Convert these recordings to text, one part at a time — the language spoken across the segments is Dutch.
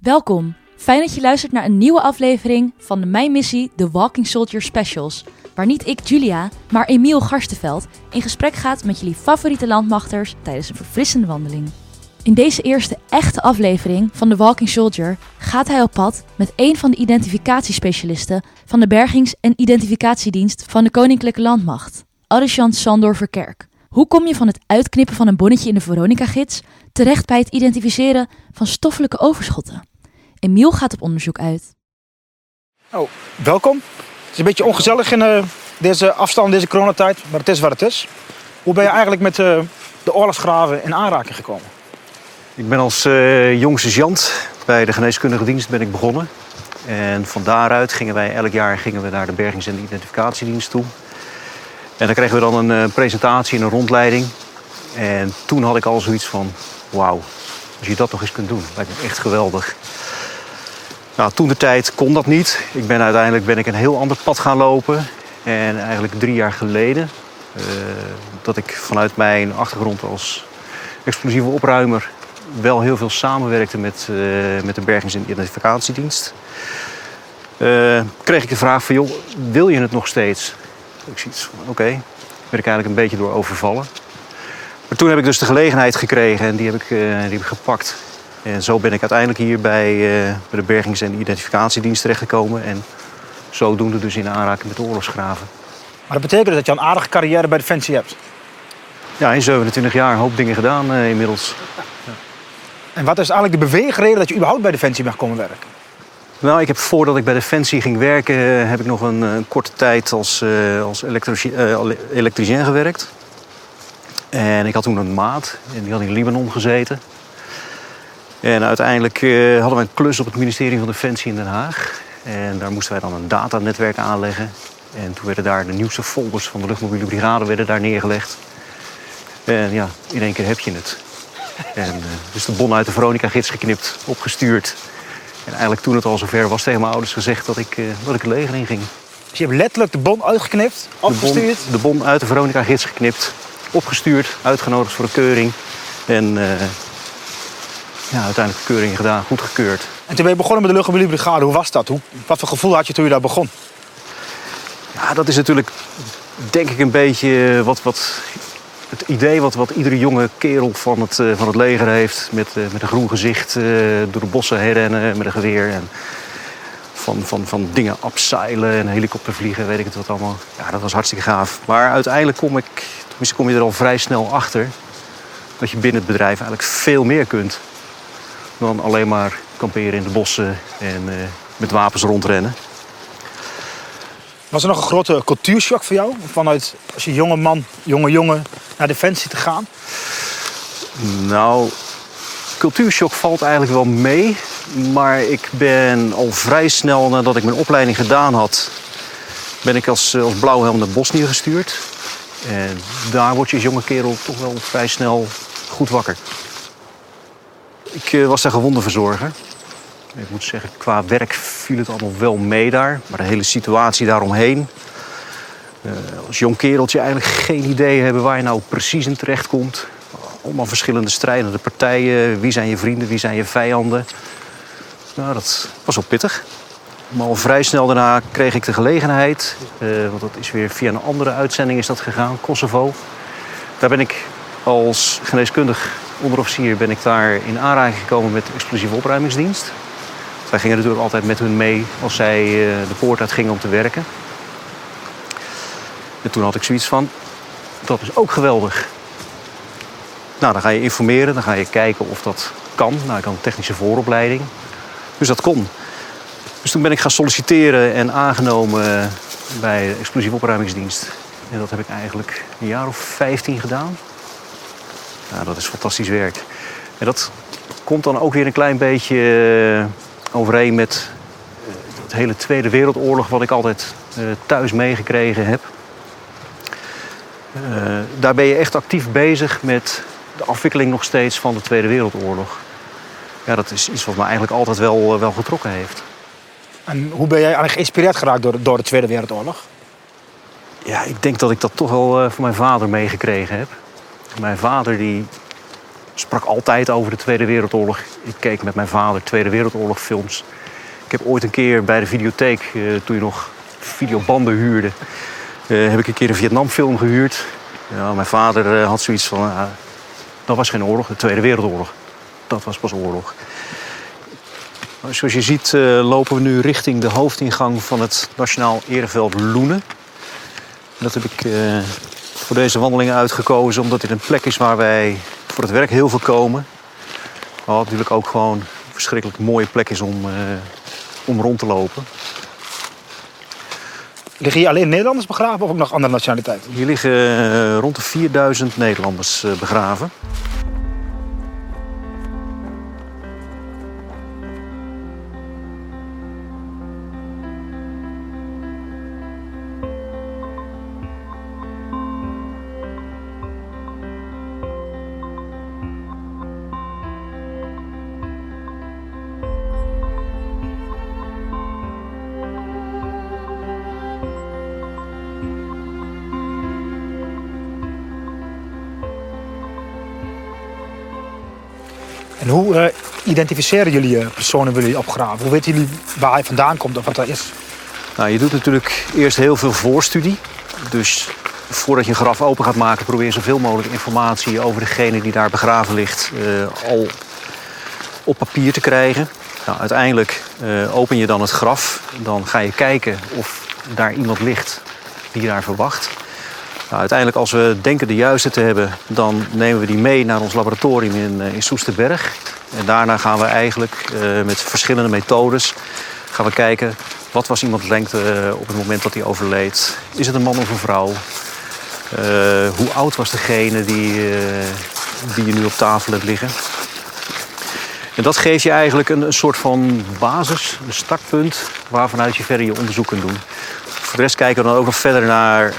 Welkom. Fijn dat je luistert naar een nieuwe aflevering van de Mijn Missie The Walking Soldier Specials. Waar niet ik, Julia, maar Emiel Garstenveld in gesprek gaat met jullie favoriete landmachters tijdens een verfrissende wandeling. In deze eerste echte aflevering van The Walking Soldier gaat hij op pad met een van de identificatiespecialisten van de Bergings- en Identificatiedienst van de Koninklijke Landmacht, Arishan Sandor Verkerk. Hoe kom je van het uitknippen van een bonnetje in de Veronica-gids terecht bij het identificeren van stoffelijke overschotten? Emiel gaat op onderzoek uit. Oh, welkom. Het is een beetje ongezellig in eh, deze afstand, deze coronatijd, maar het is wat het is. Hoe ben je eigenlijk met eh, de oorlogsgraven in aanraking gekomen? Ik ben als uh, jong sergeant bij de geneeskundige dienst ben ik begonnen. En van daaruit gingen wij elk jaar gingen we naar de bergings- en identificatiedienst toe. En dan kregen we dan een uh, presentatie en een rondleiding. En toen had ik al zoiets van, wauw, als je dat nog eens kunt doen, lijkt me echt geweldig. Nou, toen de tijd kon dat niet. Ik ben uiteindelijk ben ik een heel ander pad gaan lopen. En eigenlijk drie jaar geleden, uh, dat ik vanuit mijn achtergrond als explosieve opruimer wel heel veel samenwerkte met, uh, met de Bergings- en Identificatiedienst. Uh, kreeg ik de vraag van, joh, wil je het nog steeds? Ik zie iets van, oké, okay. werd ik eigenlijk een beetje door overvallen. Maar toen heb ik dus de gelegenheid gekregen en die heb ik, die heb ik gepakt. En zo ben ik uiteindelijk hier bij, uh, bij de Bergings- en Identificatiedienst terechtgekomen. En zodoende dus in aanraking met de oorlogsgraven. Maar dat betekent dat je een aardige carrière bij Defensie hebt? Ja, in 27 jaar een hoop dingen gedaan uh, inmiddels. Ja. En wat is eigenlijk de beweegreden dat je überhaupt bij Defensie mag komen werken? Nou, ik heb voordat ik bij Defensie ging werken, heb ik nog een, een korte tijd als, als elektrici elektricien gewerkt. En ik had toen een maat en die had in Libanon gezeten. En uiteindelijk uh, hadden we een klus op het ministerie van Defensie in Den Haag. En daar moesten wij dan een datanetwerk aanleggen. En toen werden daar de nieuwste folders van de luchtmobiele brigade werden daar neergelegd. En ja, in één keer heb je het. En uh, dus de bon uit de Veronica-gids geknipt, opgestuurd. En eigenlijk toen het al zover was tegen mijn ouders gezegd dat ik, uh, dat ik het leger in ging. Dus je hebt letterlijk de bon uitgeknipt, opgestuurd? De bon, de bon uit de Veronica-gids geknipt, opgestuurd, uitgenodigd voor een keuring. En ja, uiteindelijk de keuring gedaan, goedgekeurd. En toen ben je begonnen met de luchtmobiele brigade. Hoe was dat? Hoe, wat voor gevoel had je toen je daar begon? Ja, dat is natuurlijk denk ik een beetje wat, wat het idee wat, wat iedere jonge kerel van het, uh, van het leger heeft. Met, uh, met een groen gezicht door de bossen heen rennen met een geweer. En van, van, van dingen abseilen en helikopter vliegen, weet ik het wat allemaal. Ja, dat was hartstikke gaaf. Maar uiteindelijk kom ik, tenminste kom je er al vrij snel achter... dat je binnen het bedrijf eigenlijk veel meer kunt... dan alleen maar kamperen in de bossen en met wapens rondrennen. Was er nog een grote cultuurshock voor jou? Vanuit als je jonge man, jonge jongen naar Defensie te gaan? Nou, cultuurshock valt eigenlijk wel mee. Maar ik ben al vrij snel nadat ik mijn opleiding gedaan had... ben ik als, als blauwhelm naar Bosnië gestuurd. En daar word je als jonge kerel toch wel vrij snel goed wakker. Ik uh, was daar gewondenverzorger. Ik moet zeggen, qua werk viel het allemaal wel mee daar. Maar de hele situatie daaromheen. Uh, als jong kereltje eigenlijk geen idee hebben waar je nou precies in terecht komt. Allemaal verschillende strijdende partijen. Wie zijn je vrienden, wie zijn je vijanden. Nou, dat was wel pittig. Maar al vrij snel daarna kreeg ik de gelegenheid. Uh, want dat is weer via een andere uitzending is dat gegaan, Kosovo. Daar ben ik als geneeskundig onderofficier ben ik daar in aanraking gekomen met de explosieve opruimingsdienst. Wij gingen natuurlijk altijd met hun mee als zij de poort uit gingen om te werken. En toen had ik zoiets van, dat is ook geweldig. Nou, dan ga je informeren, dan ga je kijken of dat kan. Nou, ik had een technische vooropleiding. Dus dat kon. Dus toen ben ik gaan solliciteren en aangenomen bij de explosieve opruimingsdienst. En dat heb ik eigenlijk een jaar of 15 gedaan. Nou, dat is fantastisch werk. En dat komt dan ook weer een klein beetje overeen met het hele Tweede Wereldoorlog, wat ik altijd uh, thuis meegekregen heb. Uh, daar ben je echt actief bezig met de afwikkeling nog steeds van de Tweede Wereldoorlog. Ja, dat is iets wat me eigenlijk altijd wel, wel getrokken heeft. En hoe ben jij eigenlijk geïnspireerd geraakt door, door de Tweede Wereldoorlog? Ja, ik denk dat ik dat toch wel van mijn vader meegekregen heb. Mijn vader die sprak altijd over de Tweede Wereldoorlog. Ik keek met mijn vader Tweede Wereldoorlog films. Ik heb ooit een keer bij de videotheek, eh, toen je nog videobanden huurde, eh, heb ik een keer een Vietnamfilm gehuurd. Ja, mijn vader eh, had zoiets van, dat was geen oorlog, de Tweede Wereldoorlog. Dat was pas oorlog. Zoals je ziet lopen we nu richting de hoofdingang van het Nationaal Ereveld Loenen. Dat heb ik voor deze wandeling uitgekozen omdat dit een plek is waar wij voor het werk heel veel komen. Wat natuurlijk ook gewoon een verschrikkelijk mooie plek is om, uh, om rond te lopen. Liggen hier alleen Nederlanders begraven of ook nog andere nationaliteiten? Hier liggen uh, rond de 4000 Nederlanders uh, begraven. En hoe uh, identificeren jullie uh, personen willen jullie opgraven? Hoe weten jullie waar hij vandaan komt of wat dat is? Nou, je doet natuurlijk eerst heel veel voorstudie. Dus voordat je een graf open gaat maken, probeer zoveel mogelijk informatie over degene die daar begraven ligt uh, al op papier te krijgen. Nou, uiteindelijk open je dan het graf. Dan ga je kijken of daar iemand ligt die je daar verwacht. Nou, uiteindelijk, als we denken de juiste te hebben, dan nemen we die mee naar ons laboratorium in, in Soesterberg. En daarna gaan we eigenlijk uh, met verschillende methodes gaan we kijken wat was iemands lengte uh, op het moment dat hij overleed. Is het een man of een vrouw? Hoe oud was degene die, die je nu op tafel hebt liggen? En dat geeft je eigenlijk een, een soort van basis, een startpunt, waarvanuit je verder je onderzoek kunt doen. Voor de rest kijken we dan ook nog verder naar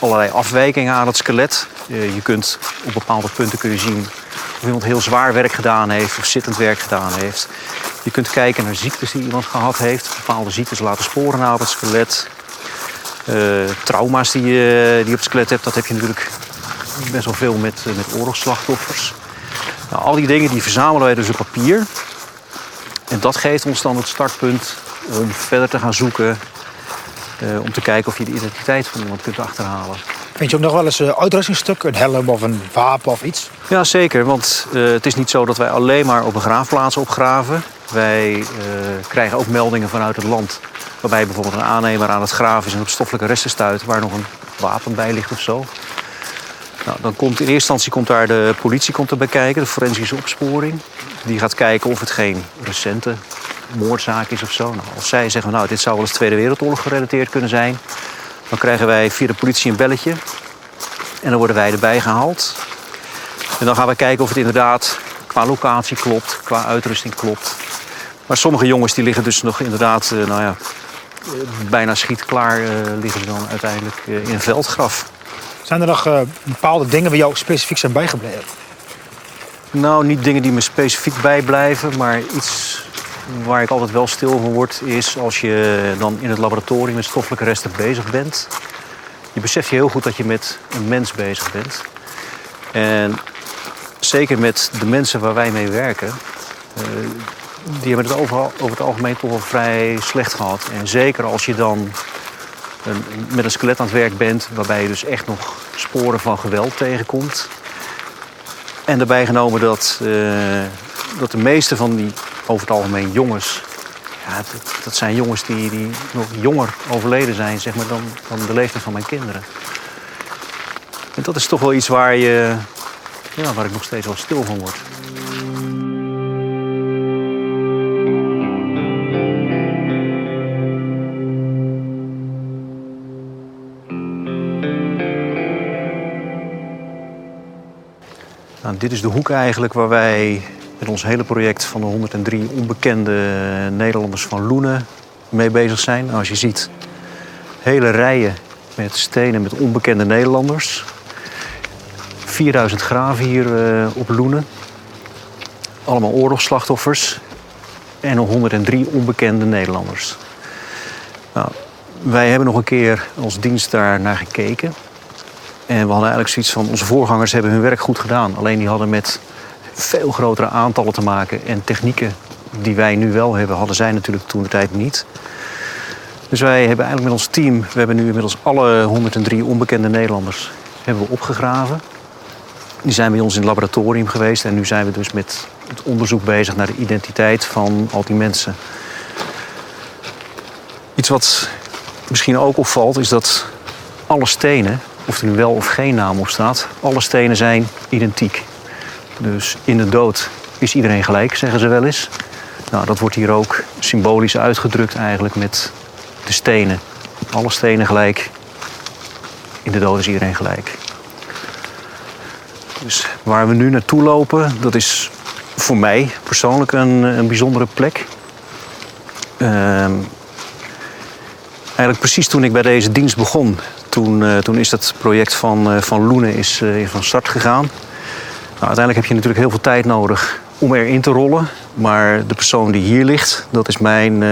allerlei afwijkingen aan het skelet. Je kunt op bepaalde punten kun je zien of iemand heel zwaar werk gedaan heeft of zittend werk gedaan heeft. Je kunt kijken naar ziektes die iemand gehad heeft. Bepaalde ziektes laten sporen op het skelet. Uh, trauma's die je, die op het skelet hebt, dat heb je natuurlijk best wel veel met, met oorlogsslachtoffers. Nou, al die dingen die verzamelen wij dus op papier. En dat geeft ons dan het startpunt om verder te gaan zoeken uh, om te kijken of je de identiteit van iemand kunt achterhalen. Vind je ook nog wel eens een uitrustingstuk, een helm of een wapen of iets? Ja, zeker. Want uh, het is niet zo dat wij alleen maar op een graafplaats opgraven. Wij uh, krijgen ook meldingen vanuit het land. Waarbij bijvoorbeeld een aannemer aan het graven is en op stoffelijke resten stuit waar nog een wapen bij ligt of zo. Nou, dan komt in eerste instantie komt daar de politie komt erbij kijken, de forensische opsporing. Die gaat kijken of het geen recente moordzaak is of zo. Nou, als zij zeggen, nou, dit zou wel eens Tweede Wereldoorlog gerelateerd kunnen zijn... dan krijgen wij via de politie een belletje. En dan worden wij erbij gehaald. En dan gaan we kijken of het inderdaad qua locatie klopt, qua uitrusting klopt. Maar sommige jongens die liggen dus nog inderdaad, uh, nou ja, bijna schietklaar uh, liggen ze dan uiteindelijk in een veldgraf. Zijn er nog bepaalde dingen waar jou specifiek zijn bijgebleven? Nou, niet dingen die me specifiek bijblijven, maar iets waar ik altijd wel stil van word, is als je dan in het laboratorium met stoffelijke resten bezig bent. Je beseft je heel goed dat je met een mens bezig bent. En zeker met de mensen waar wij mee werken, uh, die hebben het over, het algemeen toch wel vrij slecht gehad. En zeker als je dan met een skelet aan het werk bent, waarbij je dus echt nog sporen van geweld tegenkomt. En daarbij genomen dat, uh, dat de meeste van die over het algemeen jongens. Ja, dat, dat zijn jongens die, die nog jonger overleden zijn zeg maar, dan, dan de leeftijd van mijn kinderen. En dat is toch wel iets waar, je, ja, waar ik nog steeds wel stil van word. Nou, dit is de hoek eigenlijk waar wij met ons hele project van de 103 onbekende Nederlanders van Loenen mee bezig zijn. Nou, als je ziet, hele rijen met stenen met onbekende Nederlanders. 4000 graven hier uh, op Loenen. Allemaal oorlogsslachtoffers. En nog 103 onbekende Nederlanders. Nou, wij hebben nog een keer als dienst daar naar gekeken. En we hadden eigenlijk zoiets van, onze voorgangers hebben hun werk goed gedaan. Alleen die hadden met veel grotere aantallen te maken. En technieken die wij nu wel hebben, hadden zij natuurlijk toen de tijd niet. Dus wij hebben eigenlijk met ons team, we hebben nu inmiddels alle 103 onbekende Nederlanders hebben we opgegraven. Die zijn bij ons in het laboratorium geweest en nu zijn we dus met het onderzoek bezig naar de identiteit van al die mensen. Iets wat misschien ook opvalt is dat alle stenen, of er nu wel of geen naam op staat, alle stenen zijn identiek. Dus in de dood is iedereen gelijk, zeggen ze wel eens. Nou, dat wordt hier ook symbolisch uitgedrukt eigenlijk met de stenen. Alle stenen gelijk. In de dood is iedereen gelijk. Dus waar we nu naartoe lopen, dat is voor mij persoonlijk een, een bijzondere plek. Ehm, eigenlijk precies toen ik bij deze dienst begon, toen, uh, toen is dat project van, uh, van Loenen is, uh, van start gegaan. Nou, uiteindelijk heb je natuurlijk heel veel tijd nodig om erin te rollen. Maar de persoon die hier ligt, dat is mijn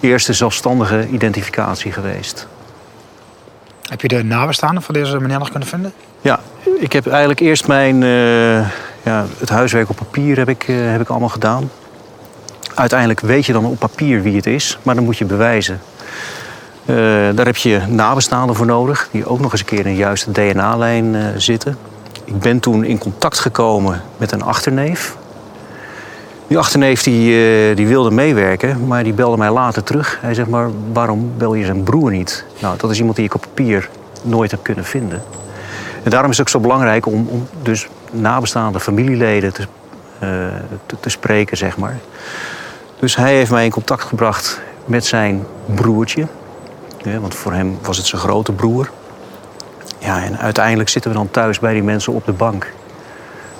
eerste zelfstandige identificatie geweest. Heb je de nabestaanden van deze meneer nog kunnen vinden? Ja, ik heb eigenlijk eerst mijn, uh, ja, het huiswerk op papier heb ik, uh, heb ik allemaal gedaan. Uiteindelijk weet je dan op papier wie het is, maar dan moet je bewijzen. Daar heb je nabestaanden voor nodig, die ook nog eens een keer in de juiste DNA-lijn zitten. Ik ben toen in contact gekomen met een achterneef. Die achterneef die, die wilde meewerken, maar die belde mij later terug. Hij zegt maar, waarom bel je zijn broer niet? Nou, dat is iemand die ik op papier nooit heb kunnen vinden. En daarom is het ook zo belangrijk om, dus nabestaande familieleden te, uh, te, te, spreken, zeg maar. Dus hij heeft mij in contact gebracht met zijn broertje. Ja, want voor hem was het zijn grote broer. Ja, en uiteindelijk zitten we dan thuis bij die mensen op de bank.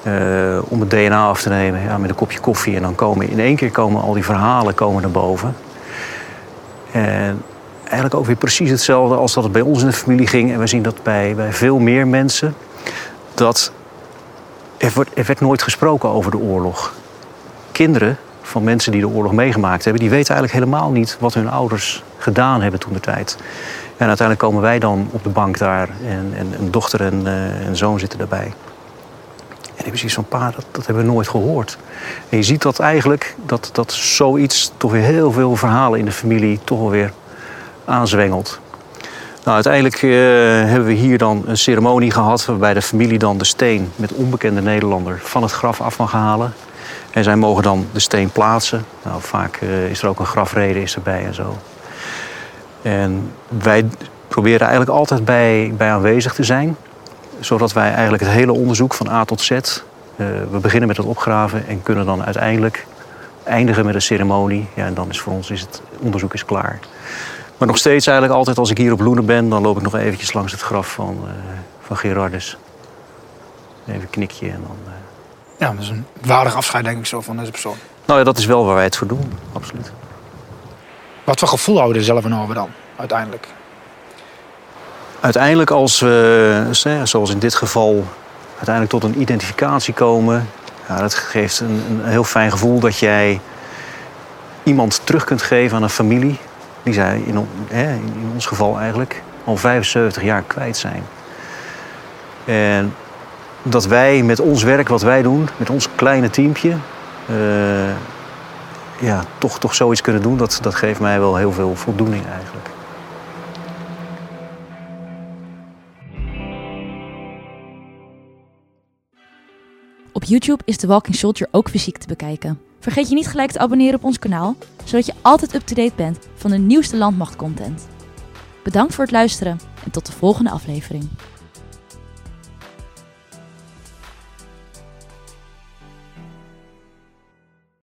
Uh, om het DNA af te nemen ja, met een kopje koffie. En dan komen in één keer komen al die verhalen komen naar boven. En eigenlijk ook weer precies hetzelfde als dat het bij ons in de familie ging. En we zien dat bij, bij veel meer mensen. Dat er, wordt, er werd nooit gesproken over de oorlog. Kinderen van mensen die de oorlog meegemaakt hebben... die weten eigenlijk helemaal niet wat hun ouders gedaan hebben toen de tijd. En uiteindelijk komen wij dan op de bank daar. En, en een dochter en een zoon zitten daarbij. En ik precies van pa, dat, dat hebben we nooit gehoord. En je ziet dat eigenlijk, dat, dat zoiets toch weer heel veel verhalen in de familie toch wel weer aanzwengelt. Nou, uiteindelijk uh, hebben we hier dan een ceremonie gehad waarbij de familie dan de steen met onbekende Nederlander van het graf af mag halen. En zij mogen dan de steen plaatsen. Nou, vaak uh, is er ook een grafrede is erbij en zo. En wij proberen eigenlijk altijd bij, bij aanwezig te zijn. Zodat wij eigenlijk het hele onderzoek van A tot Z... Uh, we beginnen met het opgraven en kunnen dan uiteindelijk eindigen met een ceremonie. Ja, en dan is voor ons is het onderzoek is klaar. Maar nog steeds eigenlijk altijd als ik hier op Loenen ben... dan loop ik nog eventjes langs het graf van, uh, van Gerardus. Even een knikje en dan... Uh... Ja, dat is een waardig afscheid denk ik zo van deze persoon. Nou ja, dat is wel waar wij het voor doen, absoluut. Wat voor gevoel houden we er zelf aan over dan, uiteindelijk? Uiteindelijk als we, zoals in dit geval, uiteindelijk tot een identificatie komen... Ja, dat geeft een, een heel fijn gevoel dat jij iemand terug kunt geven aan een familie die zij in, in ons geval eigenlijk al 75 jaar kwijt zijn. En dat wij met ons werk wat wij doen, met ons kleine teampje, uh, ja, toch, toch zoiets kunnen doen, dat, dat geeft mij wel heel veel voldoening eigenlijk. Op YouTube is The Walking Soldier ook fysiek te bekijken. Vergeet je niet gelijk te abonneren op ons kanaal, zodat je altijd up-to-date bent van de nieuwste landmachtcontent. Bedankt voor het luisteren en tot de volgende aflevering.